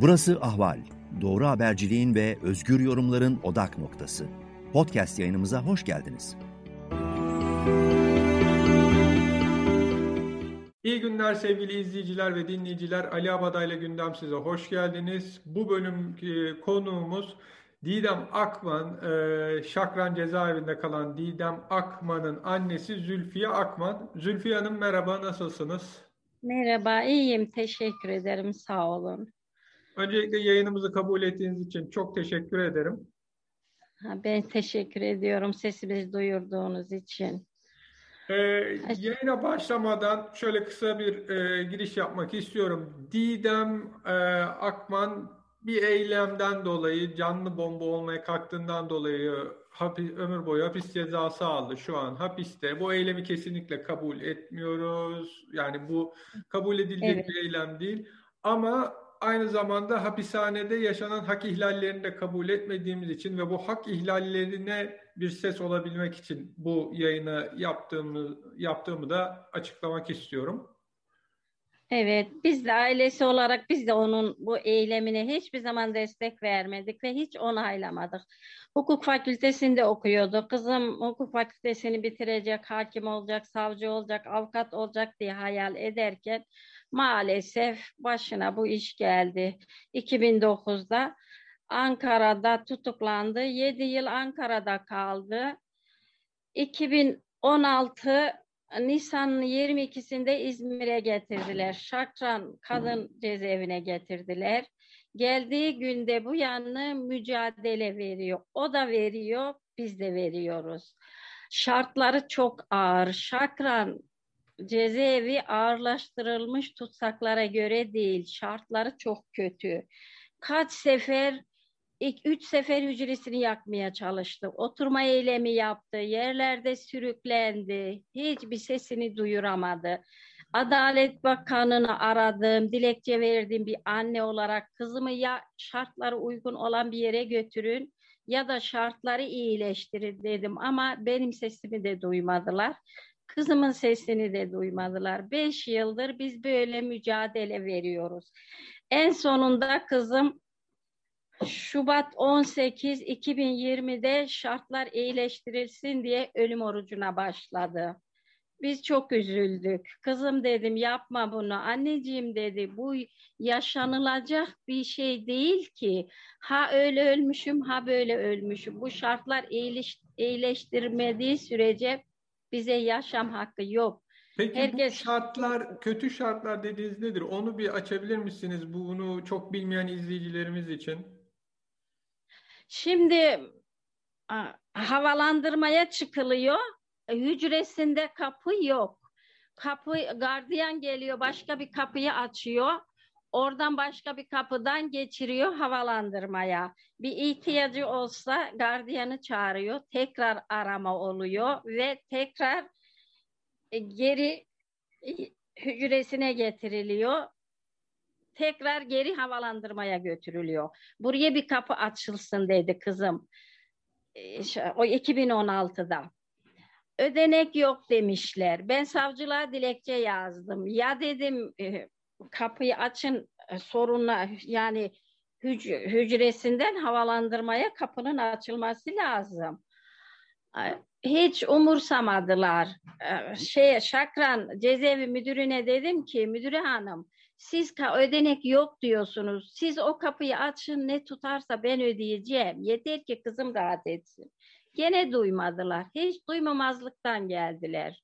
Burası Ahval. Doğru haberciliğin ve özgür yorumların odak noktası. Podcast yayınımıza hoş geldiniz. İyi günler sevgili izleyiciler ve dinleyiciler. Ali Abadayla Gündem size hoş geldiniz. Bu bölümki konuğumuz Didem Akman, e, Şakran cezaevinde kalan Didem Akman'ın annesi Zülfiye Akman. Zülfiye Hanım merhaba, nasılsınız? Merhaba, iyiyim. Teşekkür ederim. Sağ olun. Öncelikle yayınımızı kabul ettiğiniz için çok teşekkür ederim. Ben teşekkür ediyorum sesimizi duyurduğunuz için. Ee, yayına başlamadan şöyle kısa bir e, giriş yapmak istiyorum. Didem e, Akman bir eylemden dolayı canlı bomba olmaya kalktığından dolayı hapis, ömür boyu hapis cezası aldı şu an hapiste. Bu eylemi kesinlikle kabul etmiyoruz. Yani bu kabul edilecek evet. bir eylem değil. Ama aynı zamanda hapishanede yaşanan hak ihlallerini de kabul etmediğimiz için ve bu hak ihlallerine bir ses olabilmek için bu yayını yaptığımı, yaptığımı da açıklamak istiyorum. Evet, biz de ailesi olarak biz de onun bu eylemine hiçbir zaman destek vermedik ve hiç onaylamadık. Hukuk fakültesinde okuyordu. Kızım hukuk fakültesini bitirecek, hakim olacak, savcı olacak, avukat olacak diye hayal ederken maalesef başına bu iş geldi. 2009'da Ankara'da tutuklandı. 7 yıl Ankara'da kaldı. 2016 Nisan 22'sinde İzmir'e getirdiler. Şakran kadın cezaevine getirdiler. Geldiği günde bu yanlı mücadele veriyor. O da veriyor, biz de veriyoruz. Şartları çok ağır. Şakran cezaevi ağırlaştırılmış tutsaklara göre değil. Şartları çok kötü. Kaç sefer ilk üç sefer hücresini yakmaya çalıştı. Oturma eylemi yaptı. Yerlerde sürüklendi. Hiçbir sesini duyuramadı. Adalet Bakanı'nı aradım, dilekçe verdim bir anne olarak. Kızımı ya şartları uygun olan bir yere götürün ya da şartları iyileştirin dedim ama benim sesimi de duymadılar. Kızımın sesini de duymadılar. Beş yıldır biz böyle mücadele veriyoruz. En sonunda kızım Şubat 18 2020'de şartlar iyileştirilsin diye ölüm orucuna başladı. Biz çok üzüldük. Kızım dedim yapma bunu. Anneciğim dedi bu yaşanılacak bir şey değil ki. Ha öyle ölmüşüm ha böyle ölmüşüm. Bu şartlar iyileş, iyileştirmediği sürece bize yaşam hakkı yok. Peki Herkes... bu şartlar, kötü şartlar dediğiniz nedir? Onu bir açabilir misiniz? Bunu çok bilmeyen izleyicilerimiz için. Şimdi havalandırmaya çıkılıyor. Hücresinde kapı yok. Kapı gardiyan geliyor, başka bir kapıyı açıyor. Oradan başka bir kapıdan geçiriyor havalandırmaya. Bir ihtiyacı olsa gardiyanı çağırıyor. Tekrar arama oluyor ve tekrar e, geri e, hücresine getiriliyor. Tekrar geri havalandırmaya götürülüyor. Buraya bir kapı açılsın dedi kızım. E, o 2016'da. Ödenek yok demişler. Ben savcılığa dilekçe yazdım. Ya dedim kapıyı açın sorunla yani hücresinden havalandırmaya kapının açılması lazım hiç umursamadılar. Ee, şey Şakran cezaevi müdürüne dedim ki müdüre hanım siz ödenek yok diyorsunuz. Siz o kapıyı açın ne tutarsa ben ödeyeceğim. Yeter ki kızım rahat etsin. Gene duymadılar. Hiç duymamazlıktan geldiler.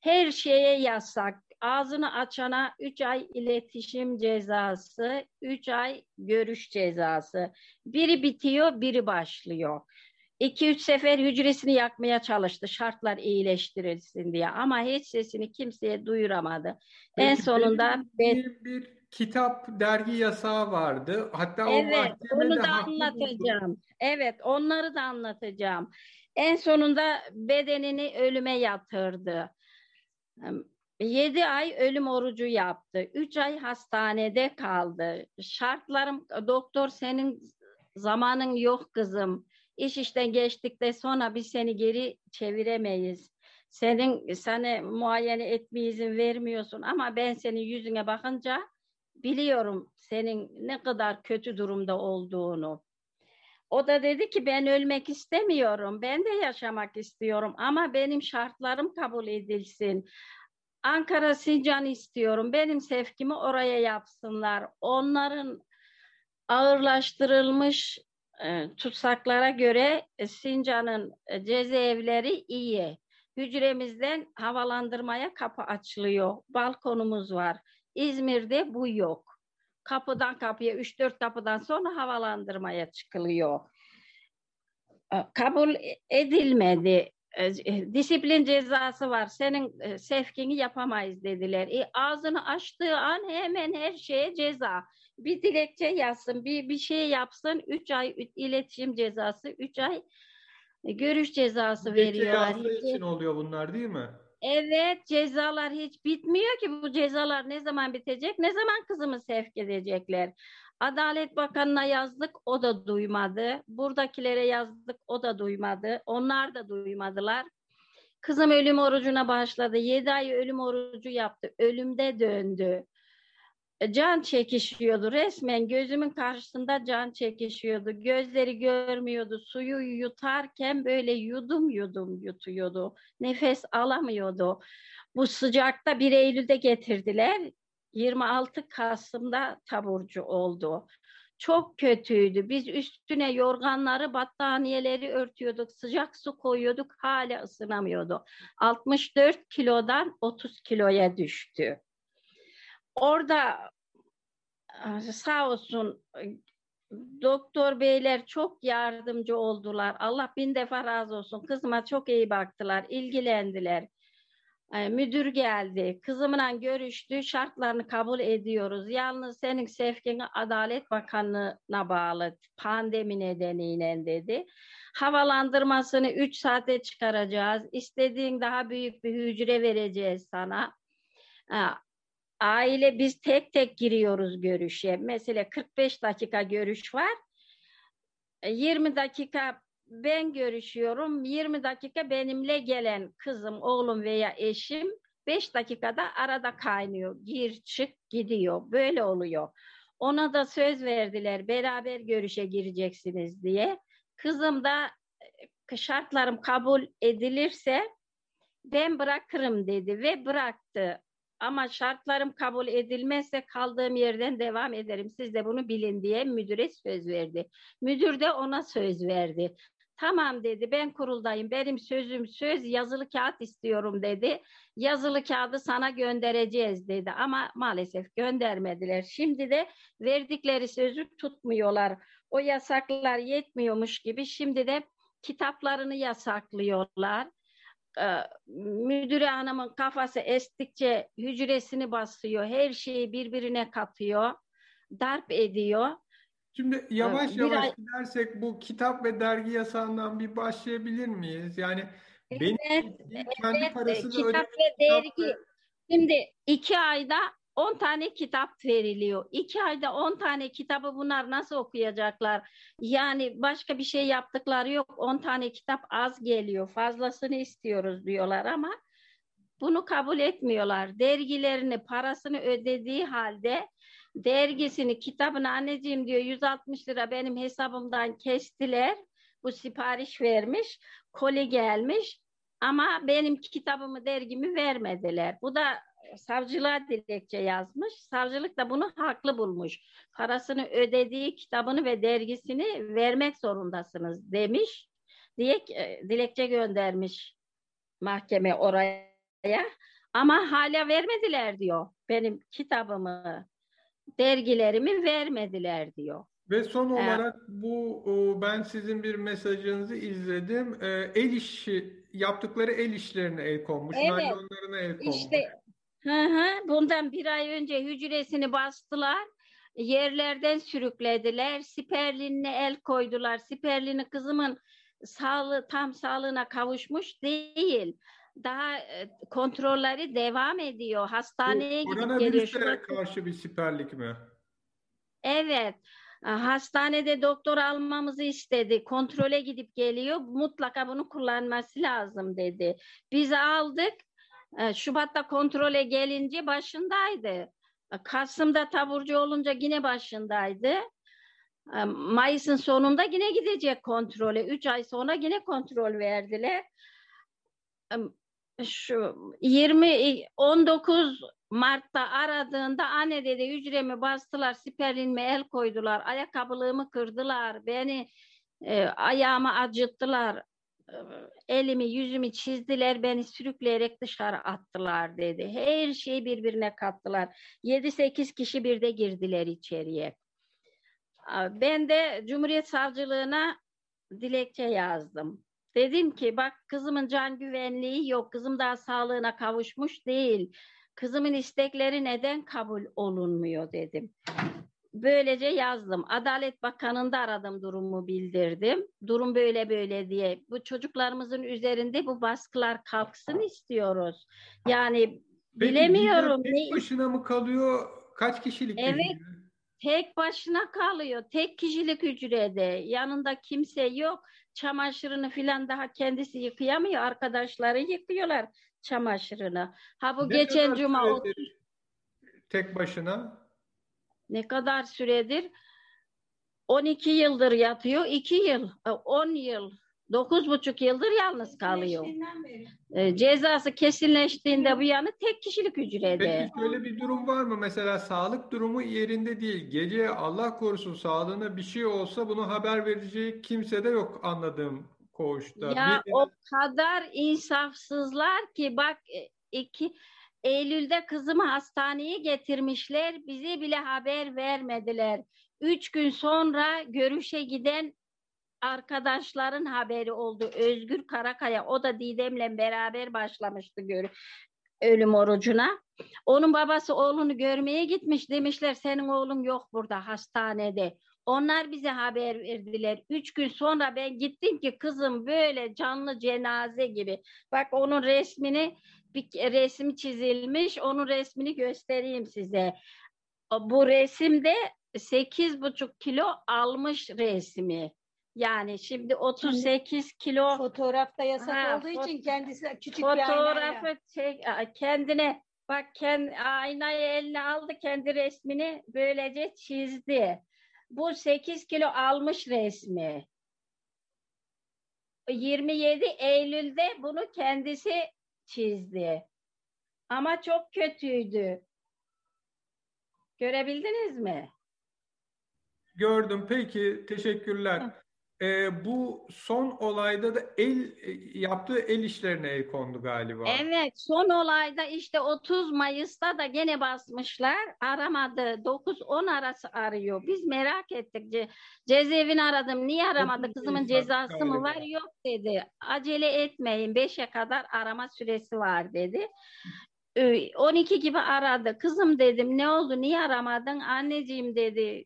Her şeye yasak. Ağzını açana 3 ay iletişim cezası, 3 ay görüş cezası. Biri bitiyor, biri başlıyor. İki üç sefer hücresini yakmaya çalıştı şartlar iyileştirilsin diye ama hiç sesini kimseye duyuramadı. Peki, en sonunda bir, bir kitap dergi yasağı vardı. Hatta evet, o onu da anlatacağım. Buldu. Evet, onları da anlatacağım. En sonunda bedenini ölüme yatırdı. Yedi ay ölüm orucu yaptı. Üç ay hastanede kaldı. Şartlarım, doktor senin zamanın yok kızım İş işten geçtikten sonra biz seni geri çeviremeyiz. Senin seni muayene etmeye izin vermiyorsun ama ben senin yüzüne bakınca biliyorum senin ne kadar kötü durumda olduğunu. O da dedi ki ben ölmek istemiyorum. Ben de yaşamak istiyorum ama benim şartlarım kabul edilsin. Ankara Sincan istiyorum. Benim sevkimi oraya yapsınlar. Onların ağırlaştırılmış e, tutsaklara göre e, Sincan'ın e, cezaevleri iyi. Hücremizden havalandırmaya kapı açılıyor. Balkonumuz var. İzmir'de bu yok. Kapıdan kapıya 3-4 kapıdan sonra havalandırmaya çıkılıyor. E, kabul edilmedi. E, disiplin cezası var. Senin e, sevkini yapamayız dediler. E, ağzını açtığı an hemen her şeye ceza. Bir dilekçe yazsın, bir, bir şey yapsın. Üç ay iletişim cezası, üç ay görüş cezası Dilekçe veriyorlar. yazdığı için oluyor bunlar değil mi? Evet cezalar hiç bitmiyor ki bu cezalar ne zaman bitecek ne zaman kızımı sevk edecekler. Adalet Bakanı'na yazdık o da duymadı. Buradakilere yazdık o da duymadı. Onlar da duymadılar. Kızım ölüm orucuna başladı. Yedi ay ölüm orucu yaptı. Ölümde döndü. Can çekişiyordu resmen gözümün karşısında can çekişiyordu. Gözleri görmüyordu. Suyu yutarken böyle yudum yudum yutuyordu. Nefes alamıyordu. Bu sıcakta 1 Eylül'de getirdiler. 26 Kasım'da taburcu oldu. Çok kötüydü. Biz üstüne yorganları, battaniyeleri örtüyorduk. Sıcak su koyuyorduk. Hala ısınamıyordu. 64 kilodan 30 kiloya düştü. Orada sağ olsun doktor beyler çok yardımcı oldular. Allah bin defa razı olsun. Kızıma çok iyi baktılar, ilgilendiler. Müdür geldi, kızımla görüştü, şartlarını kabul ediyoruz. Yalnız senin sevkini Adalet Bakanlığı'na bağlı pandemi nedeniyle dedi. Havalandırmasını 3 saate çıkaracağız. İstediğin daha büyük bir hücre vereceğiz sana aile biz tek tek giriyoruz görüşe. Mesela 45 dakika görüş var. 20 e, dakika ben görüşüyorum. 20 dakika benimle gelen kızım, oğlum veya eşim 5 dakikada arada kaynıyor. Gir çık gidiyor. Böyle oluyor. Ona da söz verdiler. Beraber görüşe gireceksiniz diye. Kızım da e, şartlarım kabul edilirse ben bırakırım dedi ve bıraktı. Ama şartlarım kabul edilmezse kaldığım yerden devam ederim. Siz de bunu bilin diye müdüre söz verdi. Müdür de ona söz verdi. Tamam dedi ben kuruldayım benim sözüm söz yazılı kağıt istiyorum dedi. Yazılı kağıdı sana göndereceğiz dedi ama maalesef göndermediler. Şimdi de verdikleri sözü tutmuyorlar. O yasaklar yetmiyormuş gibi şimdi de kitaplarını yasaklıyorlar e, müdüre hanımın kafası estikçe hücresini basıyor. Her şeyi birbirine katıyor. Darp ediyor. Şimdi yavaş yavaş ay... gidersek bu kitap ve dergi yasağından bir başlayabilir miyiz? Yani evet, benim kendi evet, parasını kitap ve dergi. Şimdi iki ayda 10 tane kitap veriliyor. İki ayda 10 tane kitabı bunlar nasıl okuyacaklar? Yani başka bir şey yaptıkları yok. 10 tane kitap az geliyor. Fazlasını istiyoruz diyorlar ama bunu kabul etmiyorlar. Dergilerini, parasını ödediği halde dergisini, kitabını anneciğim diyor 160 lira benim hesabımdan kestiler. Bu sipariş vermiş, koli gelmiş ama benim kitabımı, dergimi vermediler. Bu da savcılığa dilekçe yazmış. Savcılık da bunu haklı bulmuş. Parasını ödediği kitabını ve dergisini vermek zorundasınız demiş diye e, dilekçe göndermiş mahkeme oraya. Ama hala vermediler diyor. Benim kitabımı, dergilerimi vermediler diyor. Ve son olarak bu ben sizin bir mesajınızı izledim. E, el işi yaptıkları el işlerine el konmuş, evet, naylonlarına el konmuş. İşte Hı hı, bundan bir ay önce hücresini bastılar. Yerlerden sürüklediler. Siperlinine el koydular. Siperlini kızımın sağlığı tam sağlığına kavuşmuş değil. Daha e, kontrolleri devam ediyor. Hastaneye Bu, gidip geliyor. Koronavirüse karşı bir siperlik mi? Evet. Hastanede doktor almamızı istedi. Kontrole gidip geliyor. Mutlaka bunu kullanması lazım dedi. Biz aldık. Şubat'ta kontrole gelince başındaydı. Kasım'da taburcu olunca yine başındaydı. E, Mayıs'ın sonunda yine gidecek kontrole. Üç ay sonra yine kontrol verdiler. E, şu 20 19 Mart'ta aradığında anne dedi hücremi bastılar, sipelinme el koydular, ayakkabılığımı kırdılar, beni e, ayağımı acıttılar, e, elimi yüzümü çizdiler, beni sürükleyerek dışarı attılar dedi. Her şeyi birbirine kattılar. 7-8 kişi bir de girdiler içeriye. Ben de Cumhuriyet Savcılığına dilekçe yazdım. Dedim ki bak kızımın can güvenliği yok, kızım daha sağlığına kavuşmuş değil. Kızımın istekleri neden kabul olunmuyor dedim. Böylece yazdım. Adalet Bakanı'nda aradım durumu bildirdim. Durum böyle böyle diye. Bu çocuklarımızın üzerinde bu baskılar kalksın istiyoruz. Yani Peki, bilemiyorum. Tek başına mı kalıyor? Kaç kişilik? Evet. Hücre? Tek başına kalıyor. Tek kişilik hücrede. Yanında kimse yok. Çamaşırını filan daha kendisi yıkayamıyor. Arkadaşları yıkıyorlar çamaşırını. Ha bu ne geçen cuma tek başına ne kadar süredir 12 yıldır yatıyor. 2 yıl, 10 e, yıl, 9 buçuk yıldır yalnız kalıyor. E, cezası kesinleştiğinde bu yanı tek kişilik hücrede. Peki şöyle bir durum var mı? Mesela sağlık durumu yerinde değil. Gece Allah korusun sağlığına bir şey olsa bunu haber verecek kimse de yok anladığım koğuşta. Ya bir... o kadar insafsızlar ki bak e, iki Eylül'de kızımı hastaneye getirmişler. Bize bile haber vermediler. Üç gün sonra görüşe giden arkadaşların haberi oldu. Özgür Karakaya o da Didem'le beraber başlamıştı gör ölüm orucuna. Onun babası oğlunu görmeye gitmiş demişler senin oğlun yok burada hastanede. Onlar bize haber verdiler. Üç gün sonra ben gittim ki kızım böyle canlı cenaze gibi. Bak onun resmini bir resim çizilmiş. Onun resmini göstereyim size. Bu resimde sekiz buçuk kilo almış resmi. Yani şimdi 38 kilo fotoğrafta yasak ha, olduğu için kendisi küçük fotoğrafı bir çek, kendine bak kendi aynayı eline aldı kendi resmini böylece çizdi. Bu 8 kilo almış resmi. 27 Eylül'de bunu kendisi çizdi. Ama çok kötüydü. Görebildiniz mi? Gördüm. Peki. Teşekkürler. E, bu son olayda da el e, yaptığı el işlerine el kondu galiba. Evet, son olayda işte 30 Mayıs'ta da gene basmışlar. Aramadı. 9-10 arası arıyor. Biz merak ettik. Ce cezaevini aradım. Niye aramadı? Kızımın cezası galiba. mı var? Yok dedi. Acele etmeyin. 5'e kadar arama süresi var dedi. 12 gibi aradı. Kızım dedim ne oldu? Niye aramadın? Anneciğim dedi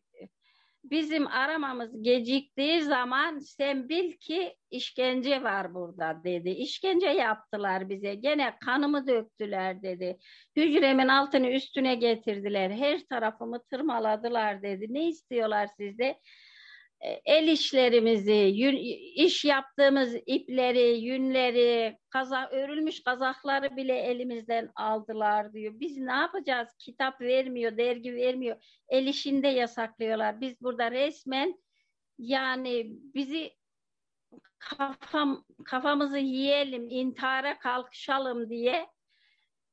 bizim aramamız geciktiği zaman sen bil ki işkence var burada dedi. İşkence yaptılar bize. Gene kanımı döktüler dedi. Hücremin altını üstüne getirdiler. Her tarafımı tırmaladılar dedi. Ne istiyorlar sizde? E, el işlerimizi, yün, iş yaptığımız ipleri, yünleri, kaza, örülmüş kazakları bile elimizden aldılar diyor. Biz ne yapacağız? Kitap vermiyor, dergi vermiyor. El işinde yasaklıyorlar. Biz burada resmen yani bizi kafam kafamızı yiyelim, intihara kalkışalım diye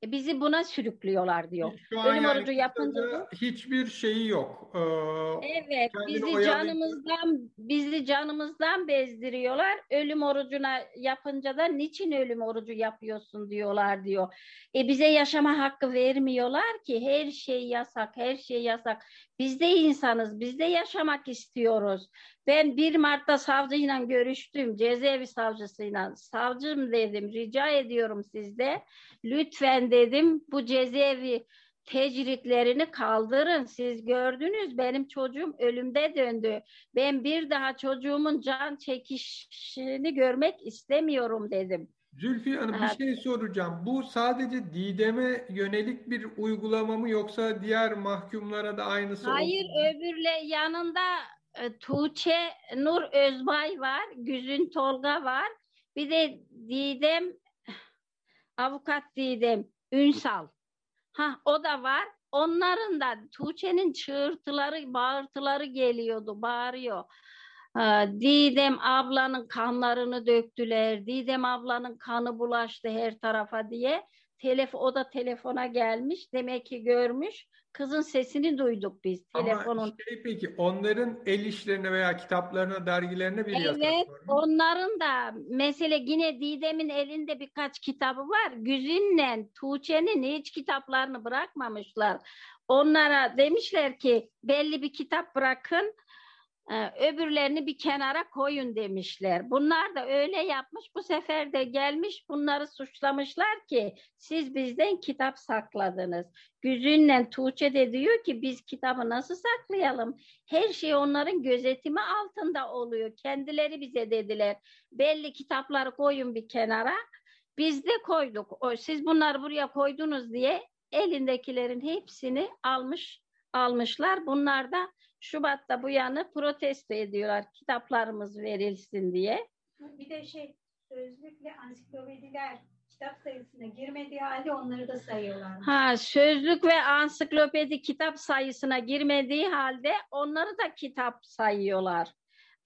bizi buna sürüklüyorlar diyor. Şu an Ölüm yani orucu yapınca hiçbir şeyi yok. Ee, evet, bizi oyalayıp... canımızdan bizi canımızdan bezdiriyorlar. Ölüm orucuna yapınca da niçin ölüm orucu yapıyorsun diyorlar diyor. E bize yaşama hakkı vermiyorlar ki her şey yasak, her şey yasak. Biz de insanız, biz de yaşamak istiyoruz. Ben 1 Mart'ta savcıyla görüştüm, cezaevi savcısıyla. Savcım dedim, rica ediyorum sizde. Lütfen dedim bu cezaevi tecritlerini kaldırın. Siz gördünüz benim çocuğum ölümde döndü. Ben bir daha çocuğumun can çekişini görmek istemiyorum dedim. Zülfiye Hanım evet. bir şey soracağım. Bu sadece Didem'e yönelik bir uygulama mı yoksa diğer mahkumlara da aynısı Hayır öbürle yanında e, Tuğçe Nur Özbay var, Güzün Tolga var. Bir de Didem, avukat Didem Ünsal. Ha o da var. onların da Tuğçe'nin çığırtıları, bağırtıları geliyordu, bağırıyor. Ee, Didem ablanın kanlarını döktüler. Didem ablanın kanı bulaştı her tarafa diye. Telef o da telefona gelmiş. Demek ki görmüş. Kızın sesini duyduk biz telefonun. Ama şey peki onların el işlerine veya kitaplarına, dergilerine bir evet, yasak Evet, onların da mesela yine Didem'in elinde birkaç kitabı var. Güzin'le Tuğçe'nin hiç kitaplarını bırakmamışlar. Onlara demişler ki belli bir kitap bırakın öbürlerini bir kenara koyun demişler. Bunlar da öyle yapmış. Bu sefer de gelmiş bunları suçlamışlar ki siz bizden kitap sakladınız. Güzünle Tuğçe de diyor ki biz kitabı nasıl saklayalım? Her şey onların gözetimi altında oluyor. Kendileri bize dediler. Belli kitapları koyun bir kenara. Biz de koyduk. O, siz bunları buraya koydunuz diye elindekilerin hepsini almış almışlar. Bunlar da Şubat'ta bu yanı protesto ediyorlar kitaplarımız verilsin diye. Bir de şey sözlükle ansiklopediler kitap sayısına girmediği halde onları da sayıyorlar. Ha sözlük ve ansiklopedi kitap sayısına girmediği halde onları da kitap sayıyorlar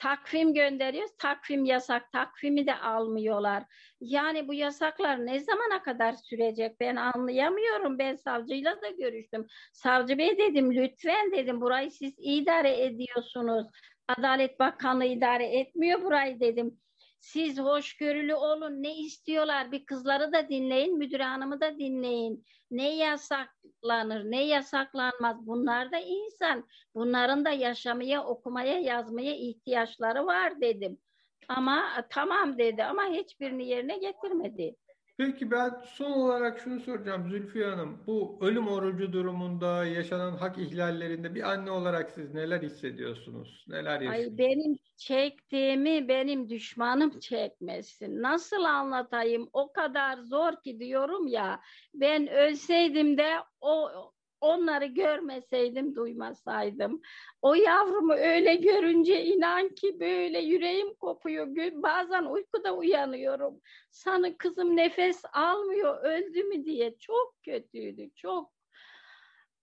takvim gönderiyoruz. Takvim yasak. Takvimi de almıyorlar. Yani bu yasaklar ne zamana kadar sürecek? Ben anlayamıyorum. Ben savcıyla da görüştüm. Savcı bey dedim lütfen dedim burayı siz idare ediyorsunuz. Adalet Bakanlığı idare etmiyor burayı dedim. Siz hoşgörülü olun. Ne istiyorlar? Bir kızları da dinleyin, müdür hanımı da dinleyin. Ne yasaklanır, ne yasaklanmaz. Bunlar da insan. Bunların da yaşamaya, okumaya, yazmaya ihtiyaçları var dedim. Ama tamam dedi ama hiçbirini yerine getirmedi. Peki ben son olarak şunu soracağım Zülfiye Hanım. Bu ölüm orucu durumunda yaşanan hak ihlallerinde bir anne olarak siz neler hissediyorsunuz? Neler yaşıyorsunuz? Ay benim çektiğimi benim düşmanım çekmesin. Nasıl anlatayım? O kadar zor ki diyorum ya. Ben ölseydim de o Onları görmeseydim, duymasaydım. O yavrumu öyle görünce inan ki böyle yüreğim kopuyor. Bazen uykuda uyanıyorum. Sana kızım nefes almıyor, öldü mü diye. Çok kötüydü, çok.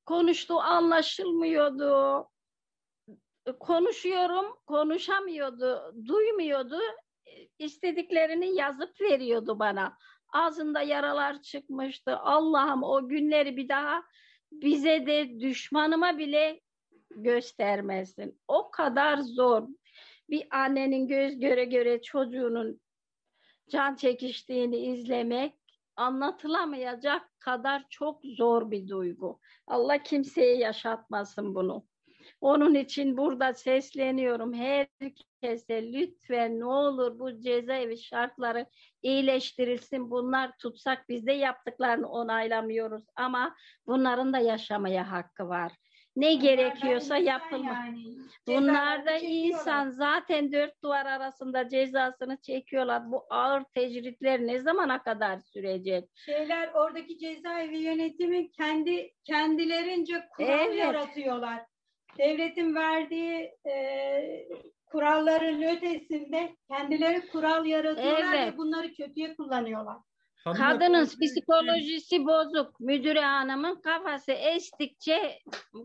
Konuştu, anlaşılmıyordu. Konuşuyorum, konuşamıyordu, duymuyordu. İstediklerini yazıp veriyordu bana. Ağzında yaralar çıkmıştı. Allah'ım o günleri bir daha bize de düşmanıma bile göstermesin. O kadar zor. Bir annenin göz göre göre çocuğunun can çekiştiğini izlemek anlatılamayacak kadar çok zor bir duygu. Allah kimseye yaşatmasın bunu. Onun için burada sesleniyorum herkese lütfen ne olur bu cezaevi şartları iyileştirilsin. Bunlar tutsak biz de yaptıklarını onaylamıyoruz ama bunların da yaşamaya hakkı var. Ne Bunlar gerekiyorsa yapılma. Yani. Bunlar da insan zaten dört duvar arasında cezasını çekiyorlar. Bu ağır tecritler ne zamana kadar sürecek? Şeyler oradaki cezaevi yönetimi kendi kendilerince kural evet. yaratıyorlar devletin verdiği e, kuralların ötesinde kendileri kural yaratıyorlar evet. ve bunları kötüye kullanıyorlar. Kadının psikolojisi bozuk. Müdüre hanımın kafası estikçe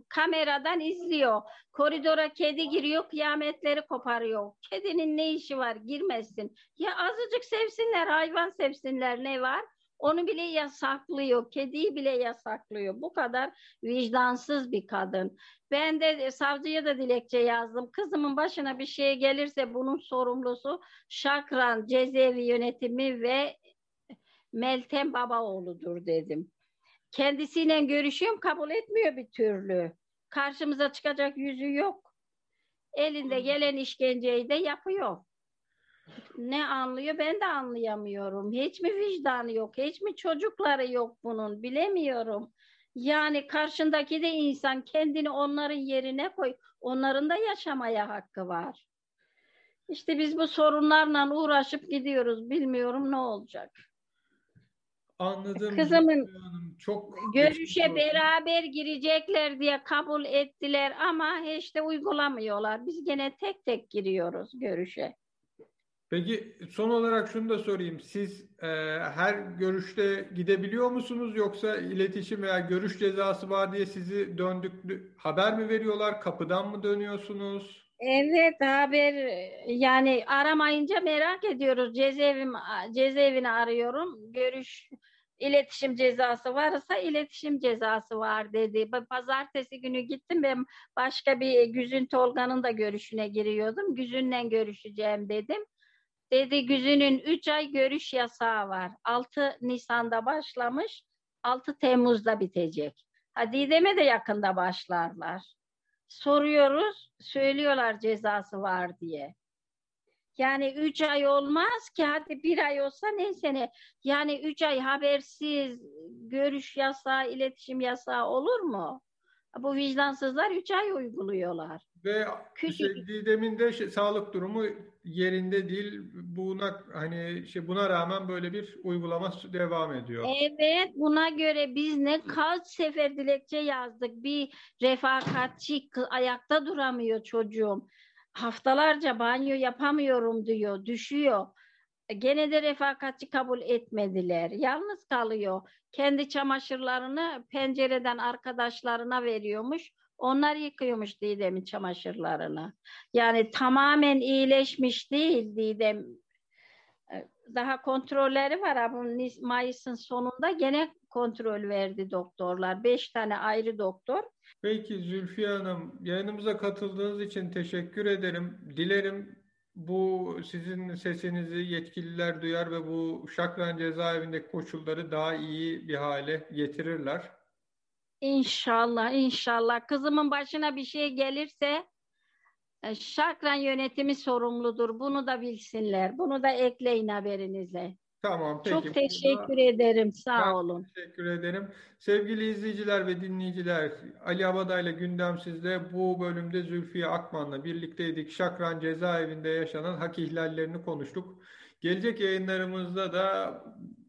kameradan izliyor. Koridora kedi giriyor, kıyametleri koparıyor. Kedinin ne işi var? Girmesin. Ya azıcık sevsinler, hayvan sevsinler ne var? Onu bile yasaklıyor. Kediyi bile yasaklıyor. Bu kadar vicdansız bir kadın. Ben de savcıya da dilekçe yazdım. Kızımın başına bir şey gelirse bunun sorumlusu Şakran cezaevi yönetimi ve Meltem Babaoğlu'dur dedim. Kendisiyle görüşüyorum kabul etmiyor bir türlü. Karşımıza çıkacak yüzü yok. Elinde gelen işkenceyi de yapıyor ne anlıyor ben de anlayamıyorum. Hiç mi vicdanı yok? Hiç mi çocukları yok bunun? Bilemiyorum. Yani karşındaki de insan kendini onların yerine koy. Onların da yaşamaya hakkı var. İşte biz bu sorunlarla uğraşıp gidiyoruz. Bilmiyorum ne olacak. Anladım. Kızımın çok görüşe beraber girecekler diye kabul ettiler ama hiç de uygulamıyorlar. Biz gene tek tek giriyoruz görüşe. Peki son olarak şunu da sorayım. Siz e, her görüşte gidebiliyor musunuz yoksa iletişim veya görüş cezası var diye sizi döndük haber mi veriyorlar? Kapıdan mı dönüyorsunuz? Evet haber yani aramayınca merak ediyoruz. Cezaevim cezaevini arıyorum. Görüş iletişim cezası varsa iletişim cezası var dedi. Pazartesi günü gittim ben başka bir Güzün Tolga'nın da görüşüne giriyordum. Güzün'le görüşeceğim dedim. Dedi Güzün'ün 3 ay görüş yasağı var. 6 Nisan'da başlamış, 6 Temmuz'da bitecek. Ha Didem'e de yakında başlarlar. Soruyoruz, söylüyorlar cezası var diye. Yani üç ay olmaz ki hadi bir ay olsa neyse ne. Yani üç ay habersiz görüş yasağı, iletişim yasağı olur mu? Bu vicdansızlar üç ay uyguluyorlar. Ve Küçük. Şey, demin de şey, sağlık durumu yerinde değil. Buna hani şey buna rağmen böyle bir uygulama devam ediyor. Evet, buna göre biz ne kaç sefer dilekçe yazdık. Bir refakatçi ayakta duramıyor çocuğum. Haftalarca banyo yapamıyorum diyor, düşüyor. Gene de refakatçi kabul etmediler. Yalnız kalıyor. Kendi çamaşırlarını pencereden arkadaşlarına veriyormuş. Onlar yıkıyormuş Didem'in çamaşırlarını. Yani tamamen iyileşmiş değil Didem. Ee, daha kontrolleri var abi. Mayıs'ın sonunda gene kontrol verdi doktorlar. Beş tane ayrı doktor. Peki Zülfiye Hanım, yayınımıza katıldığınız için teşekkür ederim. Dilerim bu sizin sesinizi yetkililer duyar ve bu Şakran cezaevindeki koşulları daha iyi bir hale getirirler. İnşallah, inşallah. Kızımın başına bir şey gelirse e, Şakran yönetimi sorumludur. Bunu da bilsinler. Bunu da ekleyin haberinize. Tamam, peki. Çok teşekkür Burada, ederim. Sağ ben olun. Teşekkür ederim. Sevgili izleyiciler ve dinleyiciler, Ali Abada ile Gündem Sizde bu bölümde Zülfiye Akman'la birlikteydik. Şakran cezaevinde yaşanan hak ihlallerini konuştuk. Gelecek yayınlarımızda da